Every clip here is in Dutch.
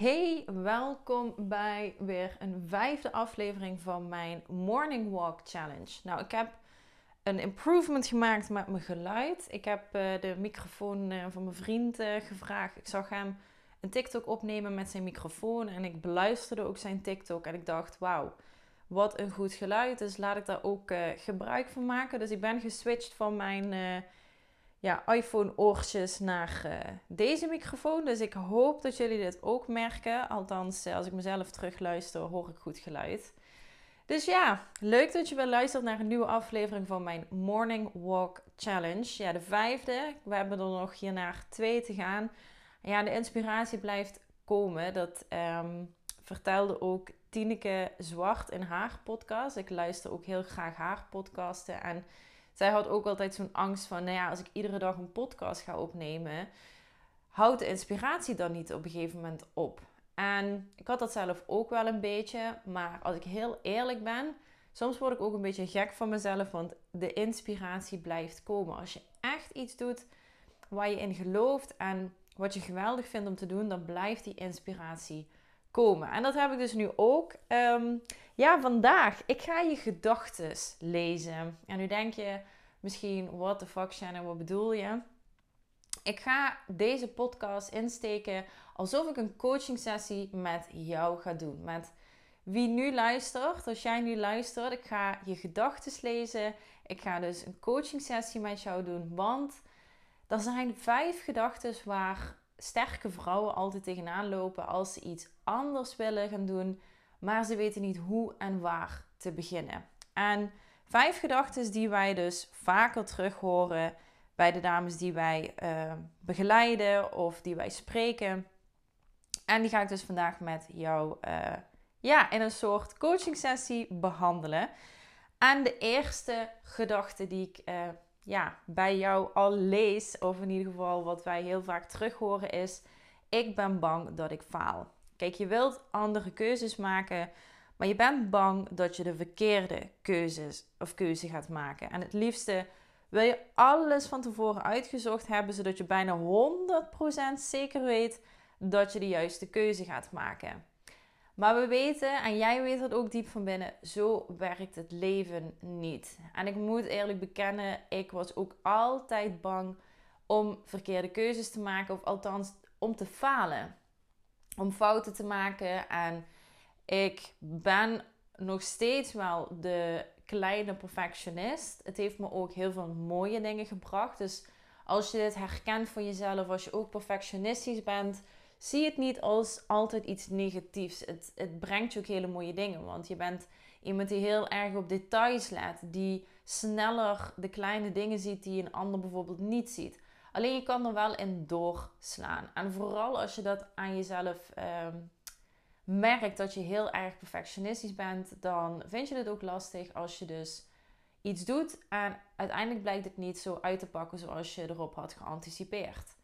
Hey, welkom bij weer een vijfde aflevering van mijn Morning Walk Challenge. Nou, ik heb een improvement gemaakt met mijn geluid. Ik heb uh, de microfoon uh, van mijn vriend uh, gevraagd. Ik zag hem een TikTok opnemen met zijn microfoon en ik beluisterde ook zijn TikTok en ik dacht, wauw, wat een goed geluid. Dus laat ik daar ook gebruik van maken. Dus ik ben geswitcht van mijn ja, iPhone oortjes naar uh, deze microfoon. Dus ik hoop dat jullie dit ook merken. Althans, eh, als ik mezelf terugluister, hoor ik goed geluid. Dus ja, leuk dat je weer luistert naar een nieuwe aflevering van mijn Morning Walk Challenge. Ja, de vijfde. We hebben er nog hiernaar twee te gaan. Ja, de inspiratie blijft komen. Dat um, vertelde ook Tineke Zwart in haar podcast. Ik luister ook heel graag haar podcasten. En zij had ook altijd zo'n angst van, nou ja, als ik iedere dag een podcast ga opnemen, houdt de inspiratie dan niet op een gegeven moment op? En ik had dat zelf ook wel een beetje, maar als ik heel eerlijk ben, soms word ik ook een beetje gek van mezelf, want de inspiratie blijft komen. Als je echt iets doet waar je in gelooft en wat je geweldig vindt om te doen, dan blijft die inspiratie En dat heb ik dus nu ook. Ehm, ja, vandaag. Ik ga je gedachten lezen. En nu denk je misschien, what the fuck Shannon, wat bedoel je? Ik ga deze podcast insteken alsof ik een coaching sessie met jou ga doen. Met wie nu luistert, als jij nu luistert, ik ga je gedachten lezen. Ik ga dus een coaching sessie met jou doen. Want er zijn vijf gedachten waar sterke vrouwen altijd tegenaan lopen als ze iets anders willen gaan doen, maar ze weten niet hoe en waar te beginnen. En vijf gedachten die wij dus vaker terug horen bij de dames die wij uh, begeleiden of die wij spreken. En die ga ik dus vandaag met jou uh, ja, in een soort coaching sessie behandelen. En de eerste gedachte die ik uh, ja, bij jou al lees, of in ieder geval wat wij heel vaak terug horen, is: Ik ben bang dat ik faal. Kijk, je wilt andere keuzes maken, maar je bent bang dat je de verkeerde keuzes of keuze gaat maken. En het liefste wil je alles van tevoren uitgezocht hebben, zodat je bijna 100% zeker weet dat je de juiste keuze gaat maken. Maar we weten, en jij weet dat ook diep van binnen, zo werkt het leven niet. En ik moet eerlijk bekennen, ik was ook altijd bang om verkeerde keuzes te maken, of althans om te falen. Om fouten te maken. En ik ben nog steeds wel de kleine perfectionist. Het heeft me ook heel veel mooie dingen gebracht. Dus als je dit herkent van jezelf, als je ook perfectionistisch bent zie het niet als altijd iets negatiefs. Het, het brengt je ook hele mooie dingen. Want je bent iemand die heel erg op details let. Die sneller de kleine dingen ziet die een ander bijvoorbeeld niet ziet. Alleen je kan er wel in doorslaan. En vooral als je dat aan jezelf ehm, merkt dat je heel erg perfectionistisch bent, dan vind je het ook lastig als je dus iets doet en uiteindelijk blijkt het niet zo uit te pakken zoals je erop had geanticipeerd.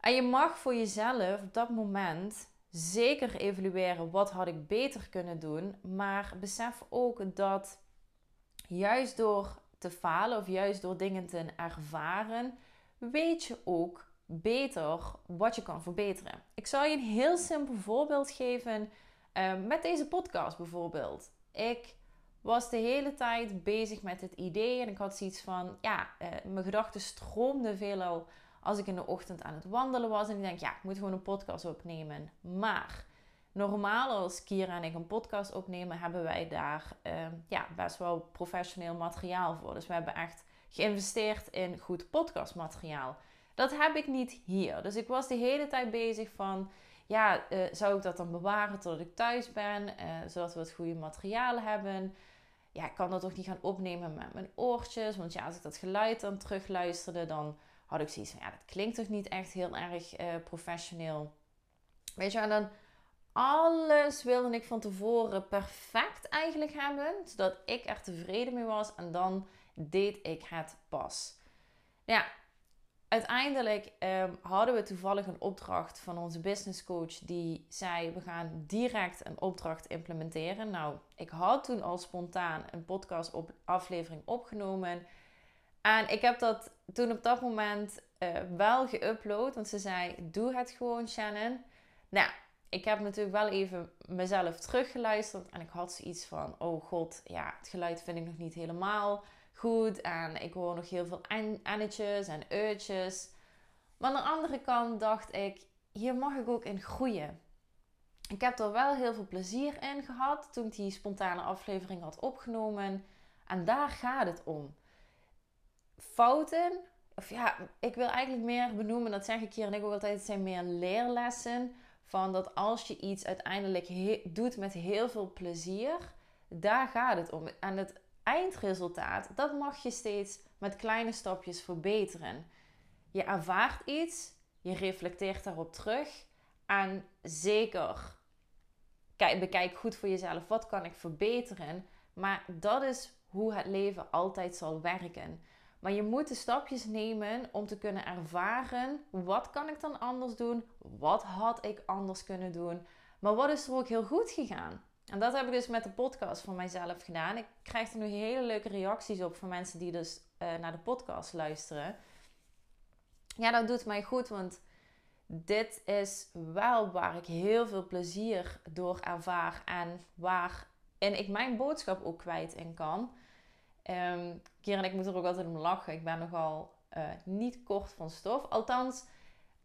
En je mag voor jezelf op dat moment zeker evalueren wat had ik beter kunnen doen. Maar besef ook dat juist door te falen of juist door dingen te ervaren, weet je ook beter wat je kan verbeteren. Ik zal je een heel simpel voorbeeld geven uh, met deze podcast bijvoorbeeld. Ik was de hele tijd bezig met het idee en ik had zoiets van, ja, uh, mijn gedachten stroomden veelal als ik in de ochtend aan het wandelen was en ik denk, ja, ik moet gewoon een podcast opnemen. Maar normaal als Kira en ik een podcast opnemen, hebben wij daar ehm, ja, best wel professioneel materiaal voor. Dus we hebben echt geïnvesteerd in goed podcastmateriaal. Dat heb ik niet hier. Dus ik was de hele tijd bezig van, ja, uh, zou ik dat dan bewaren tot ik thuis ben, uh, zodat we het goede materiaal hebben. Ja, ik kan dat toch niet gaan opnemen met mijn oortjes, want ja, als ik dat geluid dan terugluisterde, dan had ik zoiets van, ja, dat klinkt toch niet echt heel erg uh, professioneel. Weet je, en dan alles wilde ik van tevoren perfect eigenlijk hebben, zodat ik er tevreden mee was en dan deed ik het pas. Ja, uiteindelijk um, hadden we toevallig een opdracht van onze business coach die zei: we gaan direct een opdracht implementeren. Nou, ik had toen al spontaan een podcast op aflevering opgenomen. En ik heb dat toen op dat moment uh, wel geüpload. Want ze zei, doe het gewoon Shannon. Nou, ik heb natuurlijk wel even mezelf teruggeluisterd. En ik had zoiets van: oh god, ja, het geluid vind ik nog niet helemaal goed. En ik hoor nog heel veel annetjes en uitjes. Maar aan de andere kant dacht ik: hier mag ik ook in groeien. Ik heb er wel heel veel plezier in gehad toen ik die spontane aflevering had opgenomen. En daar gaat het om. Fouten, of ja, ik wil eigenlijk meer benoemen, dat zeg ik hier en ik ook altijd, het zijn meer leerlessen. Van dat als je iets uiteindelijk doet met heel veel plezier, daar gaat het om. En het eindresultaat, dat mag je steeds met kleine stapjes verbeteren. Je ervaart iets, je reflecteert daarop terug. En zeker, kijk, bekijk goed voor jezelf, wat kan ik verbeteren? Maar dat is hoe het leven altijd zal werken. Maar je moet de stapjes nemen om te kunnen ervaren wat kan ik dan anders doen? Wat had ik anders kunnen doen? Maar wat is er ook heel goed gegaan? En dat heb ik dus met de podcast van mijzelf gedaan. Ik krijg er nu hele leuke reacties op van mensen die dus uh, naar de podcast luisteren. Ja, dat doet mij goed, want dit is wel waar ik heel veel plezier door ervaar en waarin ik mijn boodschap ook kwijt in kan. Um, Kier en ik moeten er ook altijd om lachen. Ik ben nogal uh, niet kort van stof. Althans,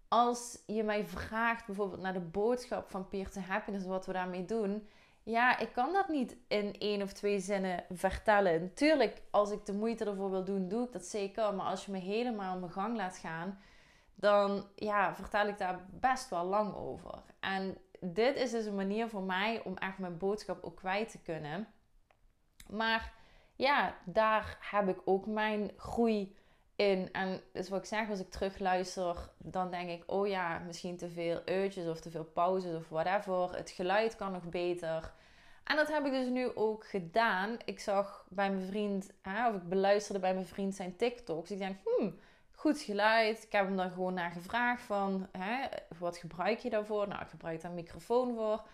als je mij vraagt bijvoorbeeld naar de boodschap van Peer to Happiness, wat we daarmee doen. Ja, ik kan dat niet in één of twee zinnen vertellen. Tuurlijk, als ik de moeite ervoor wil doen, doe ik dat zeker. Maar als je me helemaal mijn gang laat gaan, dan ja, vertel ik daar best wel lang over. En dit is dus een manier voor mij om echt mijn boodschap ook kwijt te kunnen. Maar ja, daar heb ik ook mijn groei in. En dus wat ik zeg, als ik terugluister, dan denk ik, oh ja, misschien te veel uitjes of te veel pauzes of whatever. Het geluid kan nog beter. En dat heb ik dus nu ook gedaan. Ik zag bij mijn vriend, hè, of ik beluisterde bij mijn vriend zijn TikToks. Ik denk, hmm, goed geluid. Ik heb hem daar gewoon naar gevraagd van, hè, wat gebruik je daarvoor? Nou, ik gebruik daar een microfoon voor.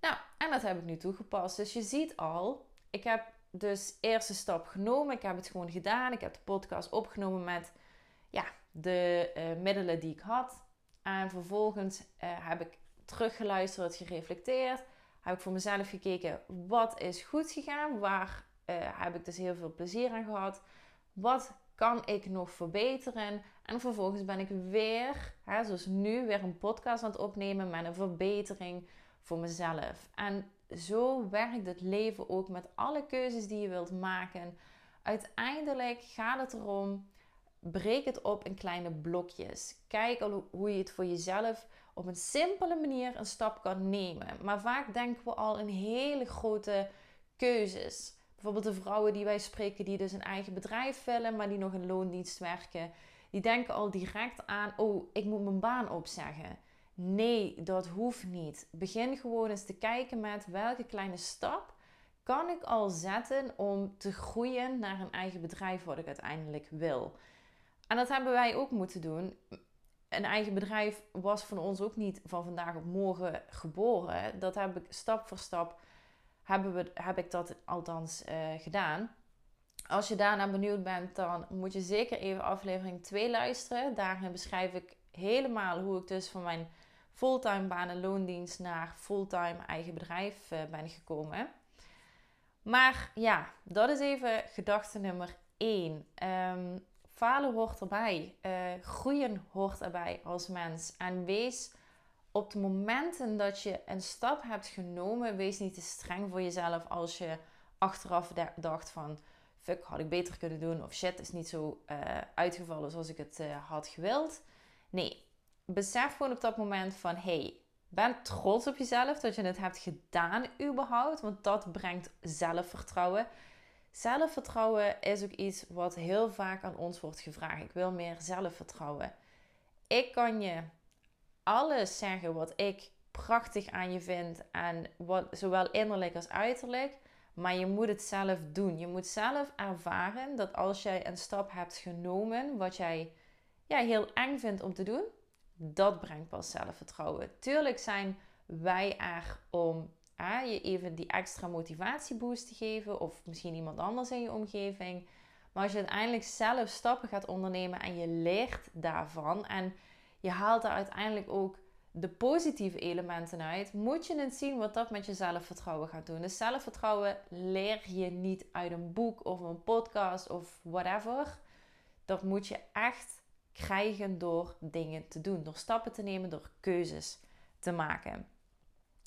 Nou, en dat heb ik nu toegepast. Dus je ziet al, ik heb dus eerste stap genomen. Ik heb het gewoon gedaan. Ik heb de podcast opgenomen met ja, de uh, middelen die ik had. En vervolgens uh, heb ik teruggeluisterd, gereflecteerd. Heb ik voor mezelf gekeken wat is goed gegaan. Waar uh, heb ik dus heel veel plezier aan gehad. Wat kan ik nog verbeteren? En vervolgens ben ik weer, hè, zoals nu, weer een podcast aan het opnemen met een verbetering voor mezelf. En zo werkt het leven ook met alle keuzes die je wilt maken. Uiteindelijk gaat het erom, breek het op in kleine blokjes. Kijk al hoe je het voor jezelf op een simpele manier een stap kan nemen. Maar vaak denken we al in hele grote keuzes. Bijvoorbeeld de vrouwen die wij spreken, die dus een eigen bedrijf willen, maar die nog in loondienst werken. Die denken al direct aan: oh, ik moet mijn baan opzeggen. Nee, dat hoeft niet. Begin gewoon eens te kijken met welke kleine stap kan ik al zetten om te groeien naar een eigen bedrijf wat ik uiteindelijk wil. En dat hebben wij ook moeten doen. Een eigen bedrijf was van ons ook niet van vandaag op morgen geboren. Dat heb ik stap voor stap hebben we, heb ik dat althans uh, gedaan. Als je daarna benieuwd bent, dan moet je zeker even aflevering 2 luisteren. Daarin beschrijf ik helemaal hoe ik dus van mijn fulltime baan en loondienst naar fulltime eigen bedrijf uh, ben gekomen. Maar ja, dat is even gedachte nummer 1. Um, falen hoort erbij. Uh, groeien hoort erbij als mens. En wees op de momenten dat je een stap hebt genomen, wees niet te streng voor jezelf als je achteraf dacht van fuck, had ik beter kunnen doen. Of shit, is niet zo uh, uitgevallen zoals ik het had gewild. Nee, besef gewoon op dat moment van hey, ben trots op jezelf dat je het hebt gedaan überhaupt. Want dat brengt zelfvertrouwen. Zelfvertrouwen is ook iets wat heel vaak aan ons wordt gevraagd. Ik wil meer zelfvertrouwen. Ik kan je alles zeggen wat ik prachtig aan je vind. En wat, zowel innerlijk als uiterlijk. Maar je moet het zelf doen. Je moet zelf ervaren dat als jij een stap hebt genomen, wat jij ja, heel eng vindt om te doen, dat brengt pas zelfvertrouwen. Tuurlijk zijn wij er om je even die extra motivatieboost te geven. Of misschien iemand anders in je omgeving. Maar als je uiteindelijk zelf stappen gaat ondernemen en je leert daarvan. En je haalt daar uiteindelijk ook de positieve elementen uit, moet je het zien wat dat met je zelfvertrouwen gaat doen. Dus zelfvertrouwen leer je niet uit een boek of een podcast of whatever. Dat moet je echt krijgen door dingen te doen, door stappen te nemen, door keuzes te maken.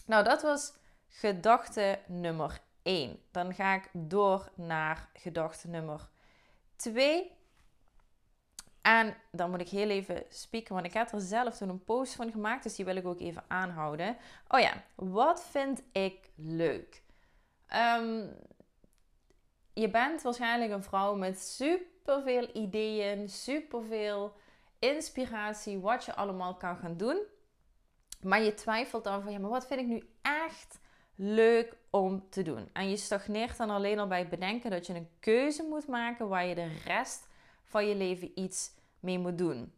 Nou, dat was gedachte nummer 1. Dan ga ik door naar gedachte nummer 2. En dan moet ik heel even spieken, want ik heb er zelf toen een post van gemaakt, dus die wil ik ook even aanhouden. Oh ja, wat vind ik leuk? Um, je bent waarschijnlijk een vrouw met superveel ideeën, superveel inspiratie, wat je allemaal kan gaan doen. Maar je twijfelt dan van, ja, maar wat vind ik nu echt leuk om te doen? En je stagneert dan alleen al bij het bedenken dat je een keuze moet maken waar je de rest van je leven iets mee moet doen.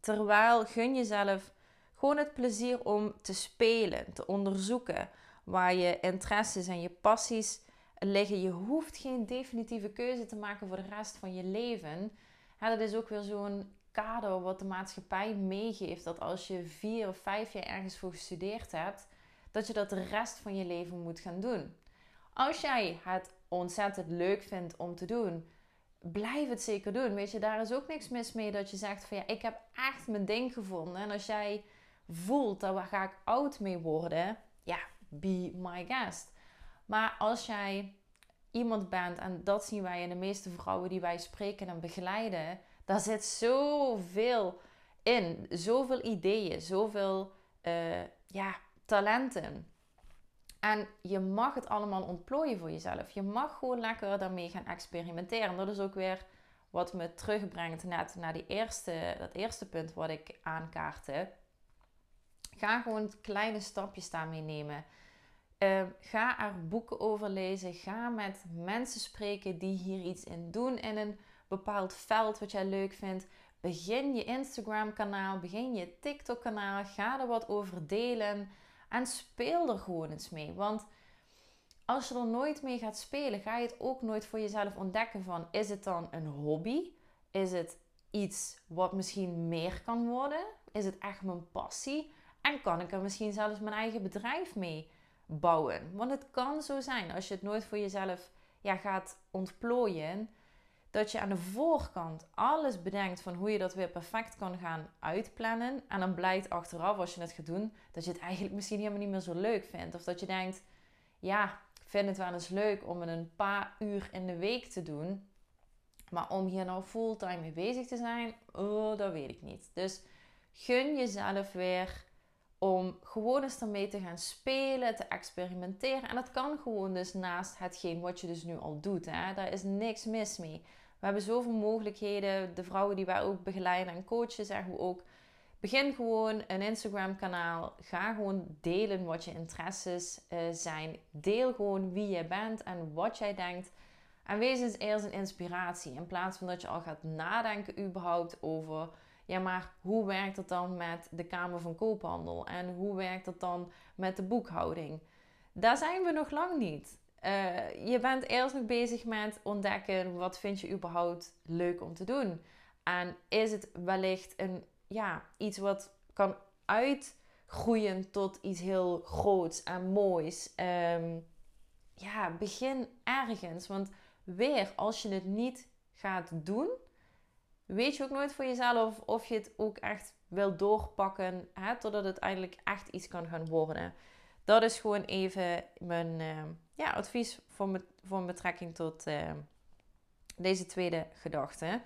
Terwijl gun jezelf gewoon het plezier om te spelen, te onderzoeken waar je interesses en je passies liggen. Je hoeft geen definitieve keuze te maken voor de rest van je leven. dat is ook weer zo'n kader wat de maatschappij meegeeft. Dat als je vier of vijf jaar ergens voor gestudeerd hebt, dat je dat de rest van je leven moet gaan doen. Als jij het ontzettend leuk vindt om te doen, blijf het zeker doen. Weet je, daar is ook niks mis mee dat je zegt van ja, ik heb echt mijn ding gevonden. En als jij voelt, daar ga ik oud mee worden, ja, be my guest. Maar als jij iemand bent, en dat zien wij in de meeste vrouwen die wij spreken en begeleiden, daar zit zoveel in, zoveel ideeën, zoveel uh, ja, talenten. En je mag het allemaal ontplooien voor jezelf. Je mag gewoon lekker daarmee gaan experimenteren. Dat is ook weer wat me terugbrengt net naar die eerste, dat eerste punt wat ik aankaartte. Ga gewoon kleine stapjes daarmee nemen. Uh, ga er boeken over lezen. Ga met mensen spreken die hier iets in doen in een bepaald veld wat jij leuk vindt. Begin je Instagram kanaal, begin je TikTok kanaal. Ga er wat over delen. En speel er gewoon eens mee. Want als je er nooit mee gaat spelen, ga je het ook nooit voor jezelf ontdekken van is het dan een hobby? Is het iets wat misschien meer kan worden? Is het echt mijn passie? En kan ik er misschien zelfs mijn eigen bedrijf mee bouwen? Want het kan zo zijn als je het nooit voor jezelf ja, gaat ontplooien dat je aan de voorkant alles bedenkt van hoe je dat weer perfect kan gaan uitplannen. En dan blijkt achteraf, als je het gaat doen, dat je het eigenlijk misschien helemaal niet meer zo leuk vindt. Of dat je denkt, ja, ik vind het wel eens leuk om het een paar uur in de week te doen. Maar om hier nou fulltime mee bezig te zijn, oh, dat weet ik niet. Dus gun jezelf weer om gewoon eens ermee te gaan spelen, te experimenteren. En dat kan gewoon dus naast hetgeen wat je dus nu al doet. Hè? Daar is niks mis mee. We hebben zoveel mogelijkheden. De vrouwen die wij ook begeleiden en coachen zeggen we ook... Begin gewoon een Instagram kanaal. Ga gewoon delen wat je interesses uh, zijn. Deel gewoon wie je bent en wat jij denkt. En wees eens eerst een inspiratie. In plaats van dat je al gaat nadenken überhaupt over... Ja, maar hoe werkt het dan met de Kamer van Koophandel? En hoe werkt het dan met de boekhouding? Daar zijn we nog lang niet. Uh, je bent eerst nog bezig met ontdekken wat vind je überhaupt leuk om te doen. En is het wellicht een, ja, iets wat kan uitgroeien tot iets heel groots en moois. Um, ja, begin ergens. Want weer, als je het niet gaat doen, weet je ook nooit voor jezelf of je het ook echt wil doorpakken, hè, totdat het eindelijk echt iets kan gaan worden. Dat is gewoon even mijn uh, ja, advies voor, me, voor betrekking tot uh, deze tweede gedachte.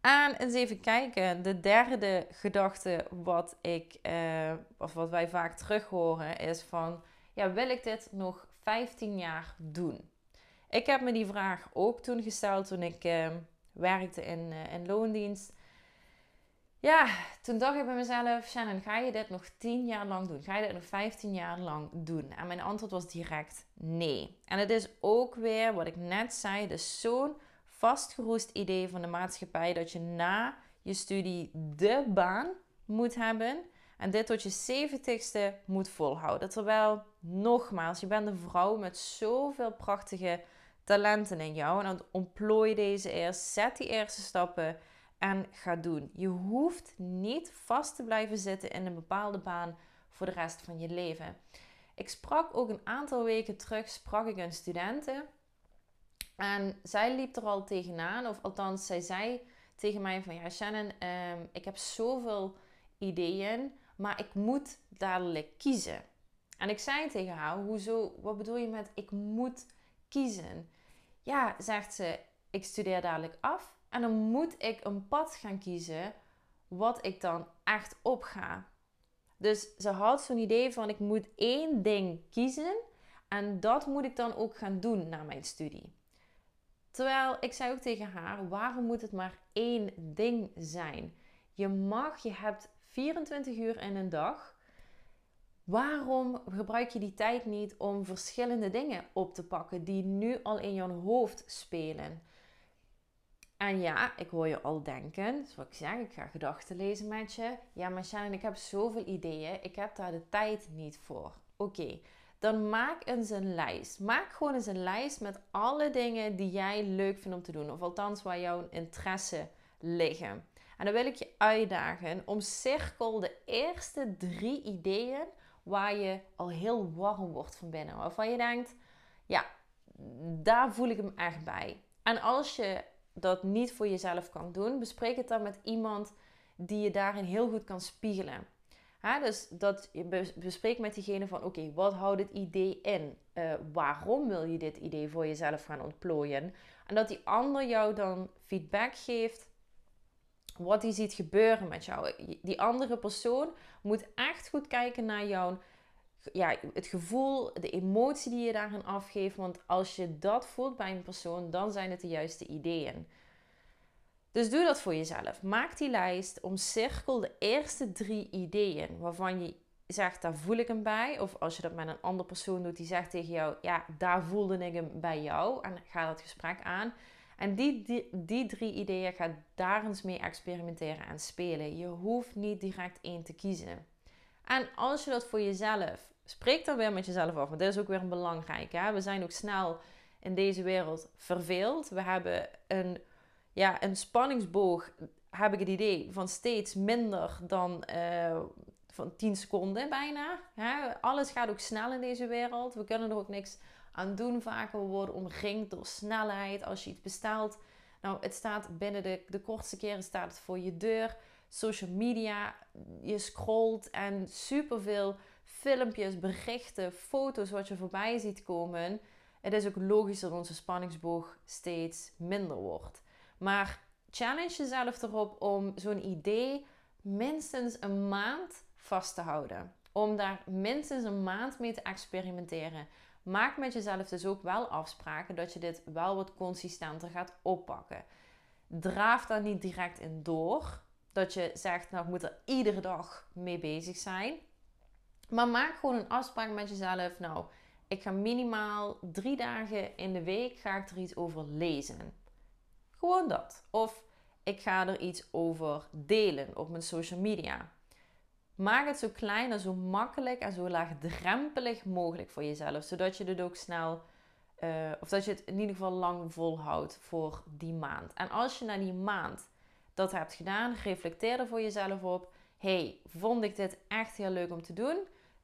En eens even kijken. De derde gedachte wat ik, uh, of wat wij vaak terug horen, is van ja, wil ik dit nog 15 jaar doen? Ik heb me die vraag ook toen gesteld toen ik werkte in, in loondienst. Ja, toen dacht ik bij mezelf, Shannon, ga je dit nog 10 jaar lang doen? Ga je dit nog 15 jaar lang doen? En mijn antwoord was direct nee. En het is ook weer wat ik net zei, dus zo'n vastgeroest idee van de maatschappij dat je na je studie de baan moet hebben en dit tot je 70ste moet volhouden. Terwijl, nogmaals, je bent een vrouw met zoveel prachtige talenten in jou en ontplooi deze eerst, zet die eerste stappen en ga doen. Je hoeft niet vast te blijven zitten in een bepaalde baan voor de rest van je leven. Ik sprak ook een aantal weken terug, sprak ik een studenten. En zij liep er al tegenaan, of althans, zij zei tegen mij van ja, Shannon, ehm, ik heb zoveel ideeën, maar ik moet dadelijk kiezen. En ik zei tegen haar, hoezo, wat bedoel je met ik moet kiezen? Ja, zegt ze, ik studeer dadelijk af en dan moet ik een pad gaan kiezen wat ik dan echt opga. Dus ze had zo'n idee van ik moet één ding kiezen en dat moet ik dan ook gaan doen na mijn studie. Terwijl ik zei ook tegen haar, waarom moet het maar één ding zijn? Je mag, je hebt 24 uur in een dag. Waarom gebruik je die tijd niet om verschillende dingen op te pakken die nu al in jouw hoofd spelen? En ja, ik hoor je al denken, zoals ik zeg, ik ga gedachten lezen met je. Ja, maar Shannon, ik heb zoveel ideeën, ik heb daar de tijd niet voor. Oké, dan maak eens een lijst. Maak gewoon eens een lijst met alle dingen die jij leuk vindt om te doen. Of althans waar jouw interesse liggen. En dan wil ik je uitdagen om cirkel de eerste drie ideeën waar je al heel warm wordt van binnen. Waarvan je denkt, ja, daar voel ik hem echt bij. En als je dat niet voor jezelf kan doen, bespreek het dan met iemand die je daarin heel goed kan spiegelen. dus dat je bespreekt met diegene van oké, wat houdt het idee in? Uh, waarom wil je dit idee voor jezelf gaan ontplooien? En dat die ander jou dan feedback geeft wat hij ziet gebeuren met jou. Die andere persoon moet echt goed kijken naar jouw ja, het gevoel, de emotie die je daarin afgeeft. Want als je dat voelt bij een persoon, dan zijn het de juiste ideeën. Dus doe dat voor jezelf. Maak die lijst, omcirkel de eerste drie ideeën waarvan je zegt, daar voel ik hem bij. Of als je dat met een andere persoon doet, die zegt tegen jou, ja, daar voelde ik hem bij jou. En ga dat gesprek aan. En die, die, die drie ideeën, ga daar eens mee experimenteren en spelen. Je hoeft niet direct één te kiezen. En als je dat voor jezelf spreek dan weer met jezelf af. Want dat is ook weer een belangrijk. We zijn ook snel in deze wereld verveeld. We hebben een, ja, een spanningsboog, heb ik het idee, van steeds minder dan uh, van 10 seconden bijna. Hè? Alles gaat ook snel in deze wereld. We kunnen er ook niks aan doen vaker. Worden omringd door snelheid. Als je iets bestelt, nou, het staat binnen de, de kortste keren staat het voor je deur. Social media, je scrolt en superveel filmpjes, berichten, foto's wat je voorbij ziet komen. Het is ook logisch dat onze spanningsboog steeds minder wordt. Maar challenge jezelf erop om zo'n idee minstens een maand vast te houden. Om daar minstens een maand mee te experimenteren. Maak met jezelf dus ook wel afspraken dat je dit wel wat consistenter gaat oppakken. Draaf daar niet direct in door. Dat je zegt, nou ik moet er iedere dag mee bezig zijn. Maar maak gewoon een afspraak met jezelf. Nou, ik ga minimaal drie dagen in de week ga ik er iets over lezen. Gewoon dat. Of ik ga er iets over delen op mijn social media. Maak het zo klein en zo makkelijk en zo laagdrempelig mogelijk voor jezelf. Zodat je het ook snel, uh, of dat je het in ieder geval lang volhoudt voor die maand. En als je na die maand dat hebt gedaan, reflecteer er voor jezelf op. hey, vond ik dit echt heel leuk om te doen?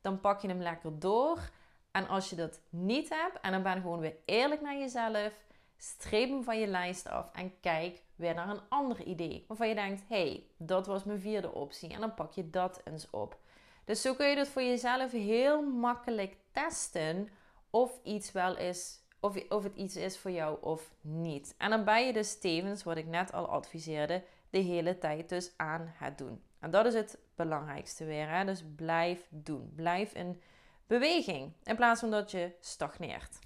dan pak je hem lekker door. En als je dat niet hebt, en dan ben gewoon weer eerlijk naar jezelf, streep hem van je lijst af en kijk weer naar een ander idee. Waarvan je denkt, hey, dat was mijn vierde optie. En dan pak je dat eens op. Dus zo kun je dat voor jezelf heel makkelijk testen of iets wel is, of, of het iets is voor jou of niet. En dan ben je dus tevens, wat ik net al adviseerde, de hele tijd dus aan het doen. En dat is het belangrijkste weer. Hè? Dus blijf doen. Blijf in beweging. In plaats van dat je stagneert.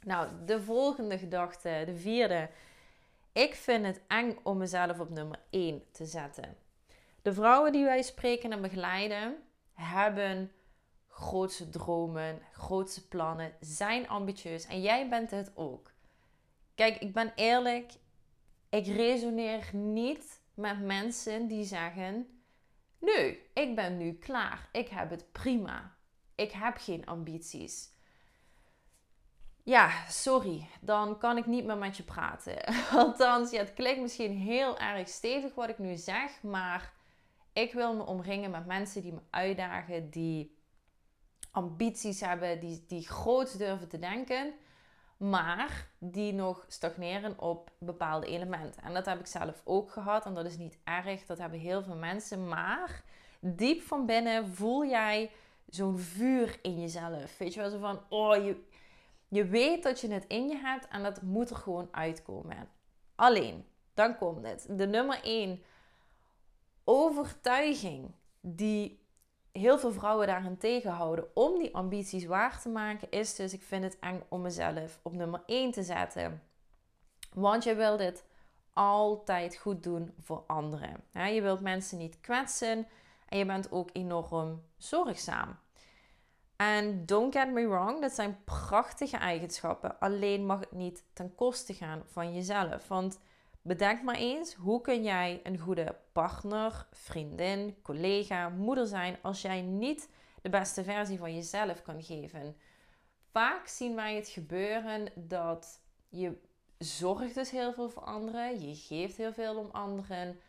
Nou, de volgende gedachte, de vierde. Ik vind het eng om mezelf op nummer 1 te zetten. De vrouwen die wij spreken en begeleiden hebben grootste dromen, grootste plannen, zijn ambitieus en jij bent het ook. Kijk, ik ben eerlijk, ik resoneer niet met mensen die zeggen: Nu, ik ben nu klaar. Ik heb het prima. Ik heb geen ambities. Ja, sorry, dan kan ik niet meer met je praten. Althans, ja, het klinkt misschien heel erg stevig wat ik nu zeg, maar ik wil me omringen met mensen die me uitdagen, die ambities hebben, die, die groot durven te denken, maar die nog stagneren op bepaalde elementen. En dat heb ik zelf ook gehad en dat is niet erg, dat hebben heel veel mensen, maar diep van binnen voel jij zo'n vuur in jezelf. Weet je wel, zo van, oh, je, je weet dat je het in je hebt en dat moet er gewoon uitkomen. Alleen, dan komt het. De nummer 1 overtuiging die heel veel vrouwen daarin tegenhouden om die ambities waar te maken, is dus: ik vind het eng om mezelf op nummer 1 te zetten. Want je wilt dit altijd goed doen voor anderen. Je wilt mensen niet kwetsen en je bent ook enorm zorgzaam. En don't get me wrong, dat zijn prachtige eigenschappen. Alleen mag het niet ten koste gaan van jezelf. Want bedenk maar eens, hoe kun jij een goede partner, vriendin, collega, moeder zijn als jij niet de beste versie van jezelf kan geven? Vaak zien wij het gebeuren dat je zorgt dus heel veel voor anderen, je geeft heel veel om anderen.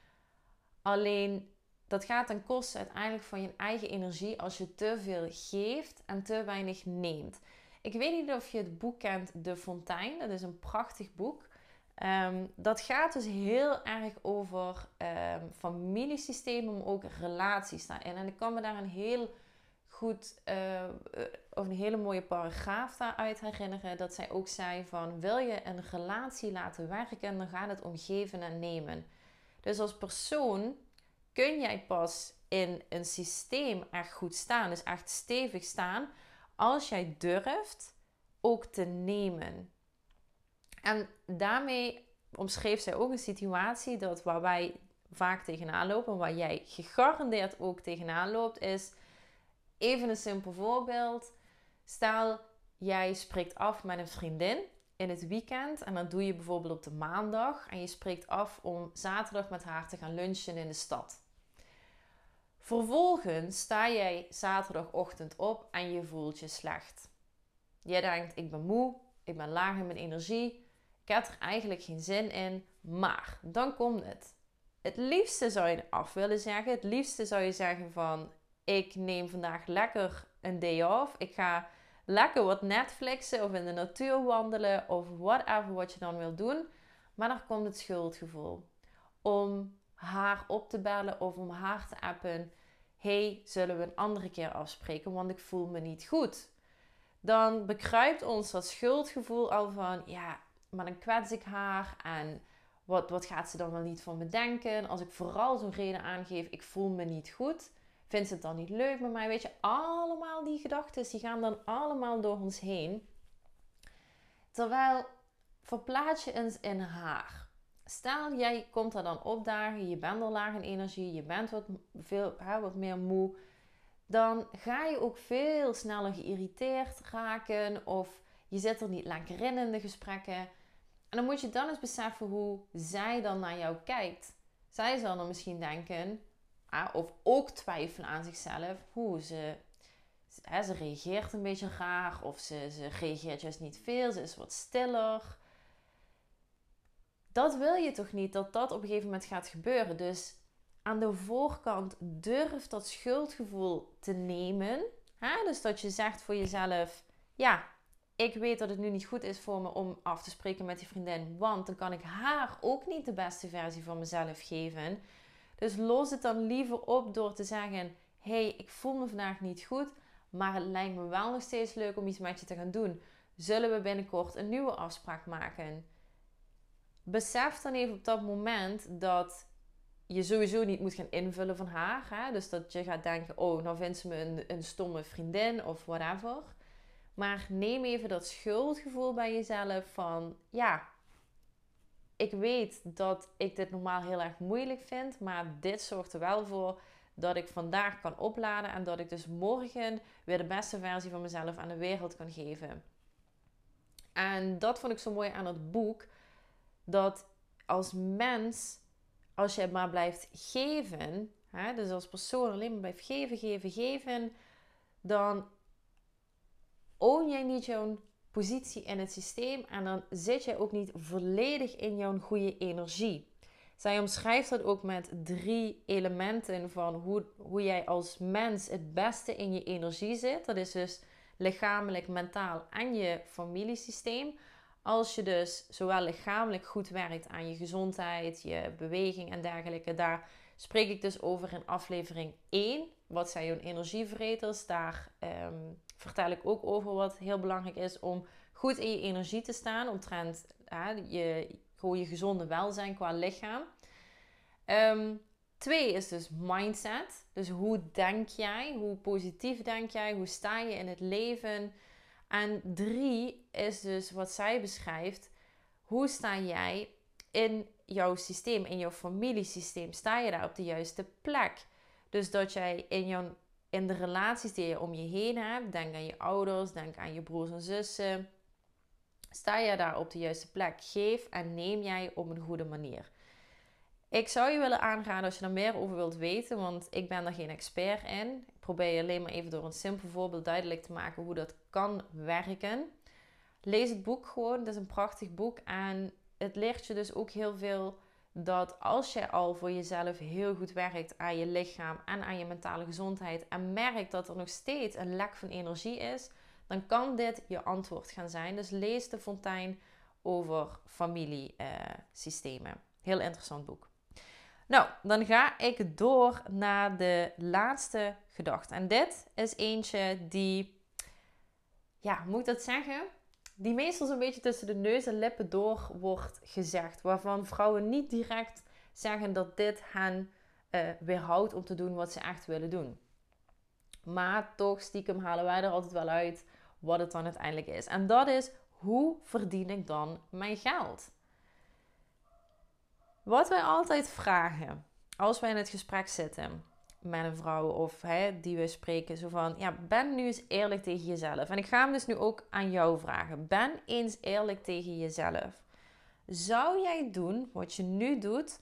Alleen dat gaat ten koste uiteindelijk van je eigen energie als je te veel geeft en te weinig neemt. Ik weet niet of je het boek kent, De Fontein. Dat is een prachtig boek. Ehm, dat gaat dus heel erg over um, familiesystemen, maar ook relaties daarin. En ik kan me daar een heel goed, uh, of een hele mooie paragraaf daaruit herinneren. Dat zij ook zei van, wil je een relatie laten werken, dan gaat het om geven en nemen. Dus als persoon kun jij pas in een systeem echt goed staan, dus echt stevig staan, als jij durft ook te nemen. En daarmee omschreef zij ook een situatie dat waar wij vaak tegenaan lopen, waar jij gegarandeerd ook tegenaan loopt, is even een simpel voorbeeld. Stel, jij spreekt af met een vriendin in het weekend en dat doe je bijvoorbeeld op de maandag en je spreekt af om zaterdag met haar te gaan lunchen in de stad. Vervolgens sta jij zaterdagochtend op en je voelt je slecht. Jij denkt, ik ben moe, ik ben laag in mijn energie, ik heb er eigenlijk geen zin in, maar dan komt het. Het liefste zou je af willen zeggen. Het liefste zou je zeggen van, ik neem vandaag lekker een day off. Ik ga lekker wat Netflixen of in de natuur wandelen of whatever wat je dan wil doen. Maar dan komt het schuldgevoel. Om haar op te bellen of om haar te appen. hey, zullen we een andere keer afspreken, want ik voel me niet goed. Dan bekruipt ons dat schuldgevoel al van, ja, maar dan kwets ik haar en wat, wat gaat ze dan wel niet van me denken? Als ik vooral zo'n reden aangeef, ik voel me niet goed, vindt ze het dan niet leuk met mij? Weet je, allemaal die gedachten, die gaan dan allemaal door ons heen. Terwijl, verplaats je eens in haar. Stel, jij komt er dan opdagen, je bent al laag in energie, je bent wat, veel, hè, wat meer moe. Dan ga je ook veel sneller geïrriteerd raken of je zit er niet lekker in in de gesprekken. En dan moet je dan eens beseffen hoe zij dan naar jou kijkt. Zij zal dan misschien denken, of ook twijfelen aan zichzelf, hoe ze, ze reageert een beetje raar of ze, ze reageert juist niet veel, ze is wat stiller dat wil je toch niet dat dat op een gegeven moment gaat gebeuren. Dus aan de voorkant durf dat schuldgevoel te nemen. Hè? Dus dat je zegt voor jezelf: ja, ik weet dat het nu niet goed is voor me om af te spreken met die vriendin, want dan kan ik haar ook niet de beste versie van mezelf geven. Dus los het dan liever op door te zeggen: hey, ik voel me vandaag niet goed, maar het lijkt me wel nog steeds leuk om iets met je te gaan doen. Zullen we binnenkort een nieuwe afspraak maken? Besef dan even op dat moment dat je sowieso niet moet gaan invullen van haar. Hè? Dus dat je gaat denken, oh, nou vindt ze me een, een stomme vriendin of whatever. Maar neem even dat schuldgevoel bij jezelf van, ja, ik weet dat ik dit normaal heel erg moeilijk vind, maar dit zorgt er wel voor dat ik vandaag kan opladen en dat ik dus morgen weer de beste versie van mezelf aan de wereld kan geven. En dat vond ik zo mooi aan het boek dat als mens, als je maar blijft geven, hè, dus als persoon alleen maar blijft geven, geven, geven, dan own jij niet jouw positie in het systeem en dan zit je ook niet volledig in jouw goede energie. Zij omschrijft dat ook met drie elementen van hoe, hoe jij als mens het beste in je energie zit. Dat is dus lichamelijk, mentaal en je familiesysteem. Als je dus zowel lichamelijk goed werkt aan je gezondheid, je beweging en dergelijke, daar spreek ik dus over in aflevering 1. Wat zijn jouw energievreters? Daar ehm, vertel ik ook over wat heel belangrijk is om goed in je energie te staan. Omtrent je, gewoon je gezonde welzijn qua lichaam. Um, twee is dus mindset. Dus hoe denk jij? Hoe positief denk jij? Hoe sta je in het leven? En drie is dus wat zij beschrijft. Hoe sta jij in jouw systeem, in jouw familiesysteem? Sta je daar op de juiste plek? Dus dat jij in, jouw, in de relaties die je om je heen hebt, denk aan je ouders, denk aan je broers en zussen. Sta je daar op de juiste plek? Geef en neem jij op een goede manier. Ik zou je willen aanraden als je er meer over wilt weten, want ik ben daar geen expert in. Ik probeer je alleen maar even door een simpel voorbeeld duidelijk te maken hoe dat kan werken. Lees het boek gewoon, het is een prachtig boek en het leert je dus ook heel veel dat als je al voor jezelf heel goed werkt aan je lichaam en aan je mentale gezondheid en merkt dat er nog steeds een lek van energie is, dan kan dit je antwoord gaan zijn. Dus lees de Fontein over familiesystemen. heel interessant boek. Nou, dan ga ik door naar de laatste gedachte. En dit is eentje die, ja, moet ik dat zeggen? Die meestal zo'n beetje tussen de neus en lippen door wordt gezegd. Waarvan vrouwen niet direct zeggen dat dit hen uh, weerhoudt om te doen wat ze echt willen doen. Maar toch stiekem halen wij er altijd wel uit wat het dan uiteindelijk is. En dat is, hoe verdien ik dan mijn geld? Wat wij altijd vragen als wij in het gesprek zitten met een vrouw of hè, die we spreken, zo van, ja, ben nu eens eerlijk tegen jezelf. En ik ga hem dus nu ook aan jou vragen. Ben eens eerlijk tegen jezelf. Zou jij doen wat je nu doet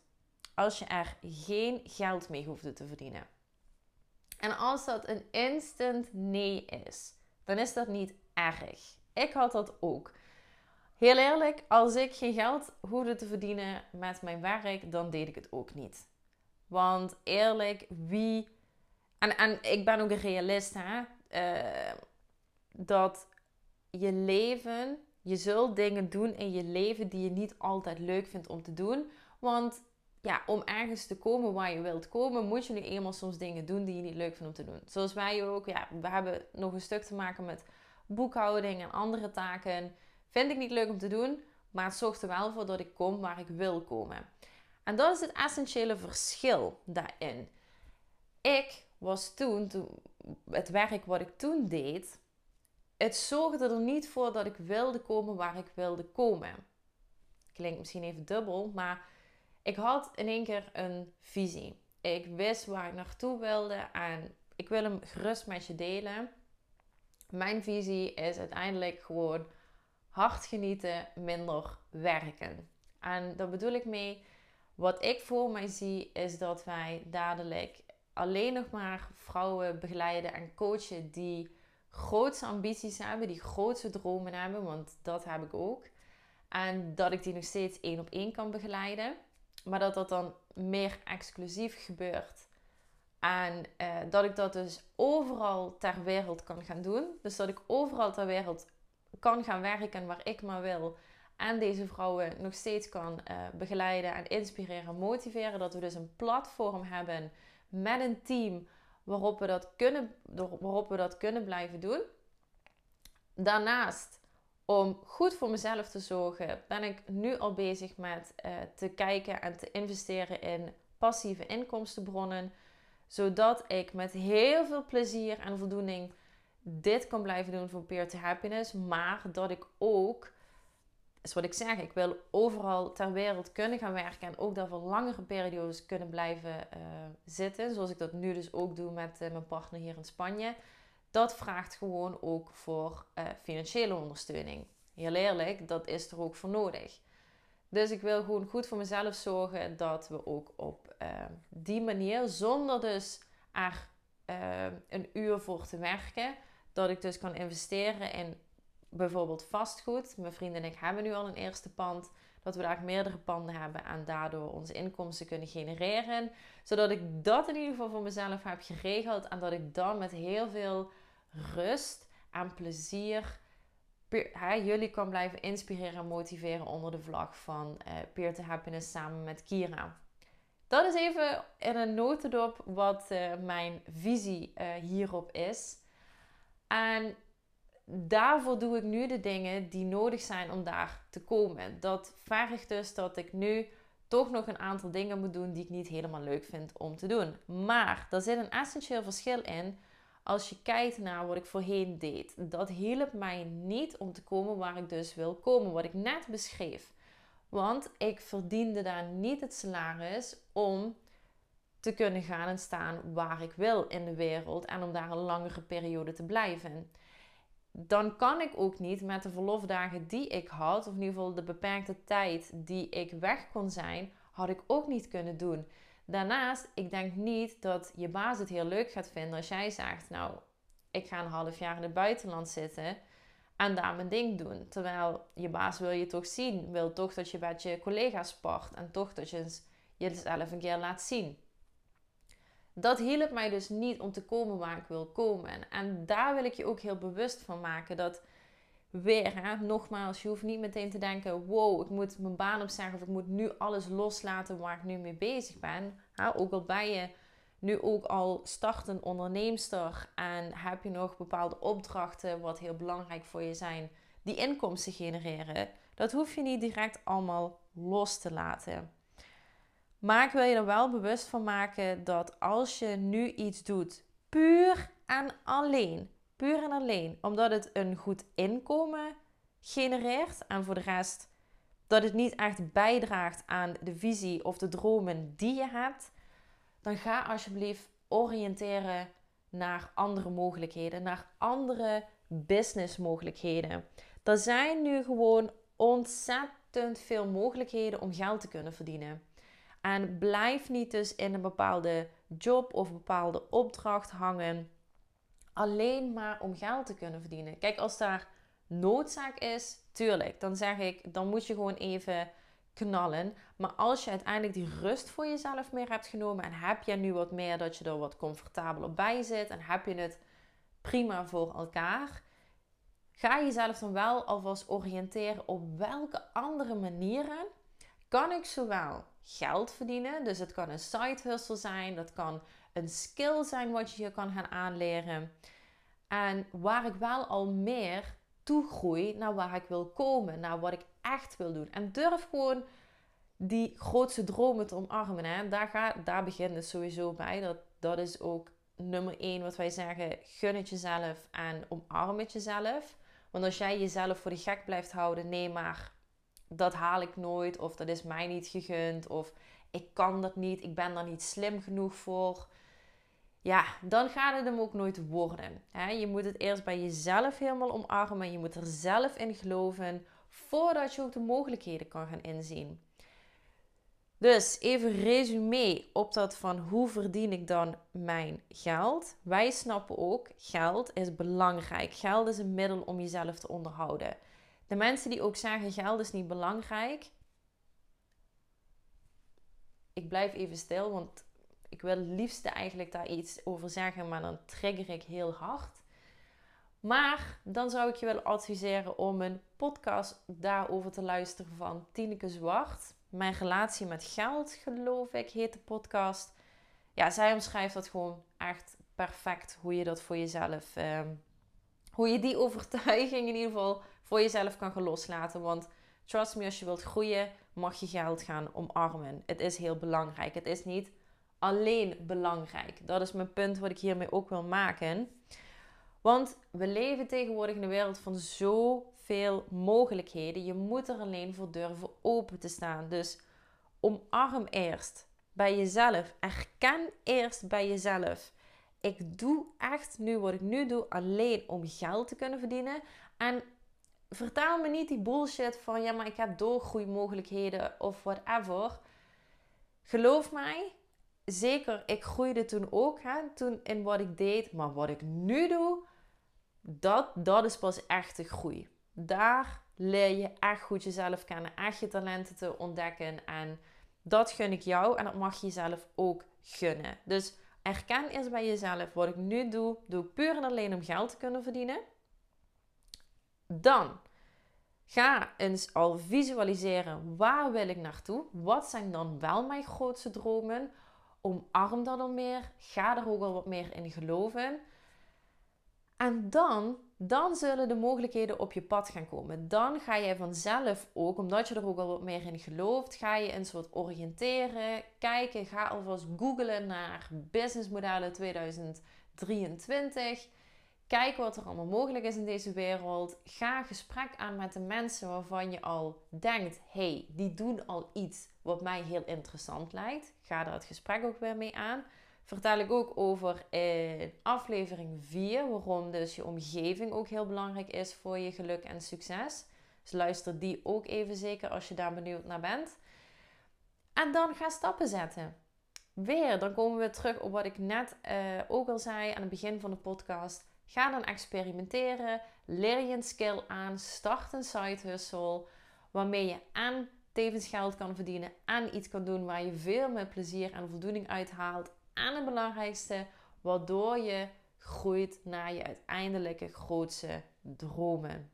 als je er geen geld mee hoefde te verdienen? En als dat een instant nee is, dan is dat niet erg. Ik had dat ook. Heel eerlijk, als ik geen geld hoefde te verdienen met mijn werk, dan deed ik het ook niet. Want eerlijk, wie. En, en ik ben ook een realist, hè? Uh, dat je leven, je zult dingen doen in je leven die je niet altijd leuk vindt om te doen. Want ja, om ergens te komen waar je wilt komen, moet je nu eenmaal soms dingen doen die je niet leuk vindt om te doen. Zoals wij ook, ja, we hebben nog een stuk te maken met boekhouding en andere taken Vind ik niet leuk om te doen, maar het zorgt er wel voor dat ik kom waar ik wil komen. En dat is het essentiële verschil daarin. Ik was toen, toen het werk wat ik toen deed, het zorgde er niet voor dat ik wilde komen waar ik wilde komen. Klinkt misschien even dubbel, maar ik had in één keer een visie. Ik wist waar ik naartoe wilde en ik wil hem gerust met je delen. Mijn visie is uiteindelijk gewoon hard genieten, minder werken. En daar bedoel ik mee, wat ik voor mij zie, is dat wij dadelijk alleen nog maar vrouwen begeleiden en coachen die grootste ambities hebben, die grootste dromen hebben, want dat heb ik ook. En dat ik die nog steeds één op één kan begeleiden. Maar dat dat dan meer exclusief gebeurt. En eh, dat ik dat dus overal ter wereld kan gaan doen. Dus dat ik overal ter wereld kan gaan werken waar ik maar wil. En deze vrouwen nog steeds kan uh, begeleiden en inspireren, motiveren. Dat we dus een platform hebben met een team waarop we dat kunnen, waarop we dat kunnen blijven doen. Daarnaast, om goed voor mezelf te zorgen, ben ik nu al bezig met uh, te kijken en te investeren in passieve inkomstenbronnen. Zodat ik met heel veel plezier en voldoening dit kan blijven doen voor Peer to Happiness. Maar dat ik ook, is wat ik zeg, ik wil overal ter wereld kunnen gaan werken. En ook daar voor langere periodes kunnen blijven uh, zitten. Zoals ik dat nu dus ook doe met uh, mijn partner hier in Spanje. Dat vraagt gewoon ook voor uh, financiële ondersteuning. Heel eerlijk, dat is er ook voor nodig. Dus ik wil gewoon goed voor mezelf zorgen dat we ook op die manier, zonder dus er een uur voor te werken, dat ik dus kan investeren in bijvoorbeeld vastgoed. Mijn vrienden en ik hebben nu al een eerste pand. Dat we daar meerdere panden hebben en daardoor onze inkomsten kunnen genereren. Zodat ik dat in ieder geval voor mezelf heb geregeld. En dat ik dan met heel veel rust en plezier jullie kan blijven inspireren en motiveren onder de vlag van uh, Peer to Happiness samen met Kira. Dat is even in een notendop wat uh, mijn visie uh, hierop is. En daarvoor doe ik nu de dingen die nodig zijn om daar te komen. Dat vergt dus dat ik nu toch nog een aantal dingen moet doen die ik niet helemaal leuk vind om te doen. Maar er zit een essentieel verschil in als je kijkt naar wat ik voorheen deed. Dat hielp mij niet om te komen waar ik dus wil komen, wat ik net beschreef. Want ik verdiende daar niet het salaris om te kunnen gaan en staan waar ik wil in de wereld en om daar een langere periode te blijven. Dan kan ik ook niet met de verlofdagen die ik had, of in ieder geval de beperkte tijd die ik weg kon zijn, had ik ook niet kunnen doen. Daarnaast, ik denk niet dat je baas het heel leuk gaat vinden als jij zegt, nou, ik ga een half jaar in het buitenland zitten en daar mijn ding doen. Terwijl je baas wil je toch zien, wil toch dat je met je collega's sport en toch dat je jezelf een keer laat zien. Dat hielp mij dus niet om te komen waar ik wil komen. En daar wil ik je ook heel bewust van maken dat weer, hè, nogmaals, je hoeft niet meteen te denken: wow, ik moet mijn baan opzeggen of ik moet nu alles loslaten waar ik nu mee bezig ben. Ook al ben je nu ook al startend onderneemster en heb je nog bepaalde opdrachten wat heel belangrijk voor je zijn, die inkomsten genereren. Dat hoef je niet direct allemaal los te laten. Maar ik wil je er wel bewust van maken dat als je nu iets doet, puur en alleen Puur en alleen omdat het een goed inkomen genereert. En voor de rest dat het niet echt bijdraagt aan de visie of de dromen die je hebt. Dan ga alsjeblieft oriënteren naar andere mogelijkheden, naar andere businessmogelijkheden. Er zijn nu gewoon ontzettend veel mogelijkheden om geld te kunnen verdienen. En blijf niet dus in een bepaalde job of bepaalde opdracht hangen alleen maar om geld te kunnen verdienen. Kijk, als daar noodzaak is, tuurlijk, dan zeg ik, dan moet je gewoon even knallen. Maar als je uiteindelijk die rust voor jezelf meer hebt genomen en heb je nu wat meer dat je er wat comfortabeler bij zit en heb je het prima voor elkaar, ga jezelf dan wel alvast oriënteren op welke andere manieren kan ik zowel geld verdienen. Dus het kan een side hustle zijn, dat kan een skill zijn wat je je kan gaan aanleren. En waar ik wel al meer toe groei naar waar ik wil komen, naar wat ik echt wil doen. En durf gewoon die grootste dromen te omarmen. Hè? Daar, ga, daar begint het sowieso bij. Dat, dat is ook nummer één wat wij zeggen. Gun het jezelf en omarm het jezelf. Want als jij jezelf voor de gek blijft houden, nee maar dat haal ik nooit. Of dat is mij niet gegund. Of ik kan dat niet. Ik ben daar niet slim genoeg voor ja, dan gaat het hem ook nooit worden. Je moet het eerst bij jezelf helemaal omarmen. Je moet er zelf in geloven voordat je ook de mogelijkheden kan gaan inzien. Dus even resume op dat van hoe verdien ik dan mijn geld. Wij snappen ook, geld is belangrijk. Geld is een middel om jezelf te onderhouden. De mensen die ook zeggen geld is niet belangrijk. Ik blijf even stil, want ik wil het liefste eigenlijk daar iets over zeggen, maar dan trigger ik heel hard. Maar dan zou ik je willen adviseren om een podcast daarover te luisteren van Tineke Zwart. Mijn relatie met geld, geloof ik, heet de podcast. Ja, zij omschrijft dat gewoon echt perfect hoe je dat voor jezelf, ehm, hoe je die overtuiging in ieder geval jezelf kan gaan loslaten. Want trust me, als je wilt groeien, mag je geld gaan omarmen. Het is heel belangrijk. Het is niet alleen belangrijk. Dat is mijn punt wat ik hiermee ook wil maken. Want we leven tegenwoordig in een wereld van zoveel mogelijkheden. Je moet er alleen voor durven open te staan. Dus omarm eerst bij jezelf. Erken eerst bij jezelf. Ik doe echt nu wat ik nu doe alleen om geld te kunnen verdienen. En vertaal me niet die bullshit van ja, maar ik heb doorgroeimogelijkheden of whatever. Geloof mij, zeker, ik groeide toen ook hè, toen in wat ik deed. Maar wat ik nu doe, dat, dat is pas echte groei. Daar leer je echt goed jezelf kennen, echt je talenten te ontdekken. En dat gun ik jou en dat mag je jezelf ook gunnen. Dus erken eerst bij jezelf, wat ik nu doe, doe ik puur en alleen om geld te kunnen verdienen. Dan ga eens al visualiseren, waar wil ik naartoe? Wat zijn dan wel mijn grootste dromen? Omarm dat al meer, ga er ook al wat meer in geloven. En dan, dan zullen de mogelijkheden op je pad gaan komen. Dan ga je vanzelf ook, omdat je er ook al wat meer in gelooft, ga je eens wat oriënteren, kijken. Ga alvast googlen naar businessmodellen 2023. Kijk wat er allemaal mogelijk is in deze wereld. Ga gesprek aan met de mensen waarvan je al denkt: hey, die doen al iets wat mij heel interessant lijkt. Ga daar het gesprek ook weer mee aan vertel ik ook over in aflevering 4, waarom dus je omgeving ook heel belangrijk is voor je geluk en succes. Dus luister die ook even zeker als je daar benieuwd naar bent. En dan ga stappen zetten. Weer, dan komen we terug op wat ik net uh, ook al zei aan het begin van de podcast. Ga dan experimenteren, leer je een skill aan, start een side hustle waarmee je aan tevens geld kan verdienen en iets kan doen waar je veel meer plezier en voldoening uithaalt en het belangrijkste, waardoor je groeit naar je uiteindelijke grootste dromen.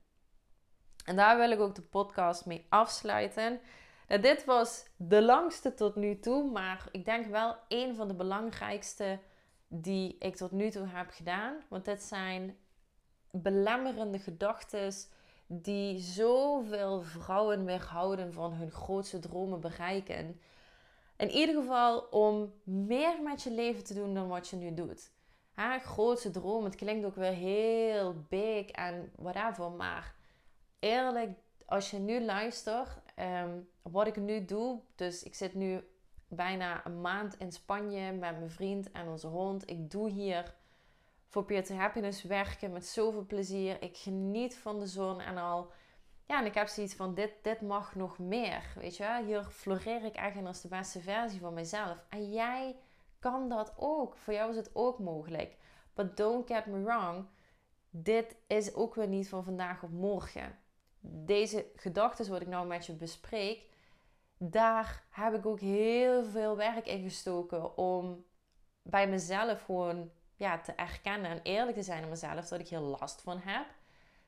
En daar wil ik ook de podcast mee afsluiten. Nou, dit was de langste tot nu toe, maar ik denk wel een van de belangrijkste die ik tot nu toe heb gedaan. Want dit zijn belemmerende gedachten die zoveel vrouwen weerhouden van hun grootste dromen bereiken. In ieder geval om meer met je leven te doen dan wat je nu doet. Ha, grootste droom, het klinkt ook weer heel big en whatever. Maar eerlijk, als je nu luistert, um, wat ik nu doe. Dus ik zit nu bijna een maand in Spanje met mijn vriend en onze hond. Ik doe hier voor Peer Happiness werken met zoveel plezier. Ik geniet van de zon en al ja, en ik heb zoiets van, dit, dit mag nog meer. Weet je wel? Hier floreer ik echt als de beste versie van mezelf. En jij kan dat ook. Voor jou is het ook mogelijk. But don't get me wrong. Dit is ook weer niet van vandaag op morgen. Deze gedachten wat ik nou met je bespreek, daar heb ik ook heel veel werk in gestoken om bij mezelf gewoon ja, te erkennen en eerlijk te zijn aan mezelf dat ik hier last van heb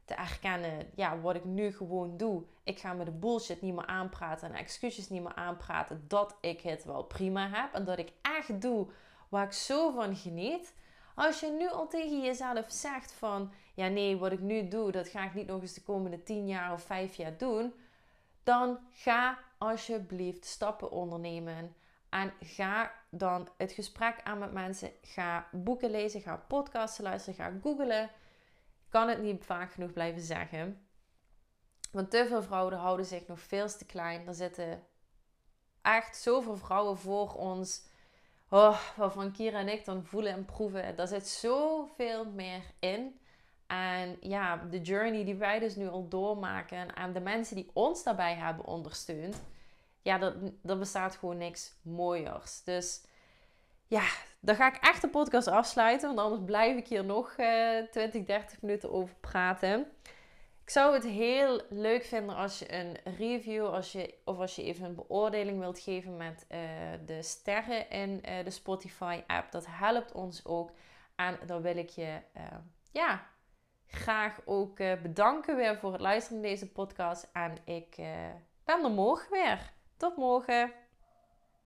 te erkennen, ja, wat ik nu gewoon doe. Ik ga me de bullshit niet meer aanpraten en excuses niet meer aanpraten dat ik het wel prima heb en dat ik echt doe waar ik zo van geniet. Als je nu al tegen jezelf zegt van, ja nee, wat ik nu doe, dat ga ik niet nog eens de komende 10 jaar of 5 jaar doen, dan ga alsjeblieft stappen ondernemen. En ga dan het gesprek aan met mensen. Ga boeken lezen, ga podcasts luisteren, ga googlen kan het niet vaak genoeg blijven zeggen. Want te veel vrouwen houden zich nog veel te klein. Er zitten echt zoveel vrouwen voor ons. Oh, waarvan Kira en ik dan voelen en proeven. Daar zit zoveel meer in. En ja, de journey die wij dus nu al doormaken. En de mensen die ons daarbij hebben ondersteund. Ja, dat, dat bestaat gewoon niks mooiers. Dus ja, dan ga ik echt de podcast afsluiten. Want anders blijf ik hier nog uh, 20, 30 minuten over praten. Ik zou het heel leuk vinden als je een review als je, of als je even een beoordeling wilt geven met uh, de sterren in uh, de Spotify app. Dat helpt ons ook. En dan wil ik je ja, graag ook bedanken weer voor het luisteren naar deze podcast. En ik ben er morgen weer. Tot morgen.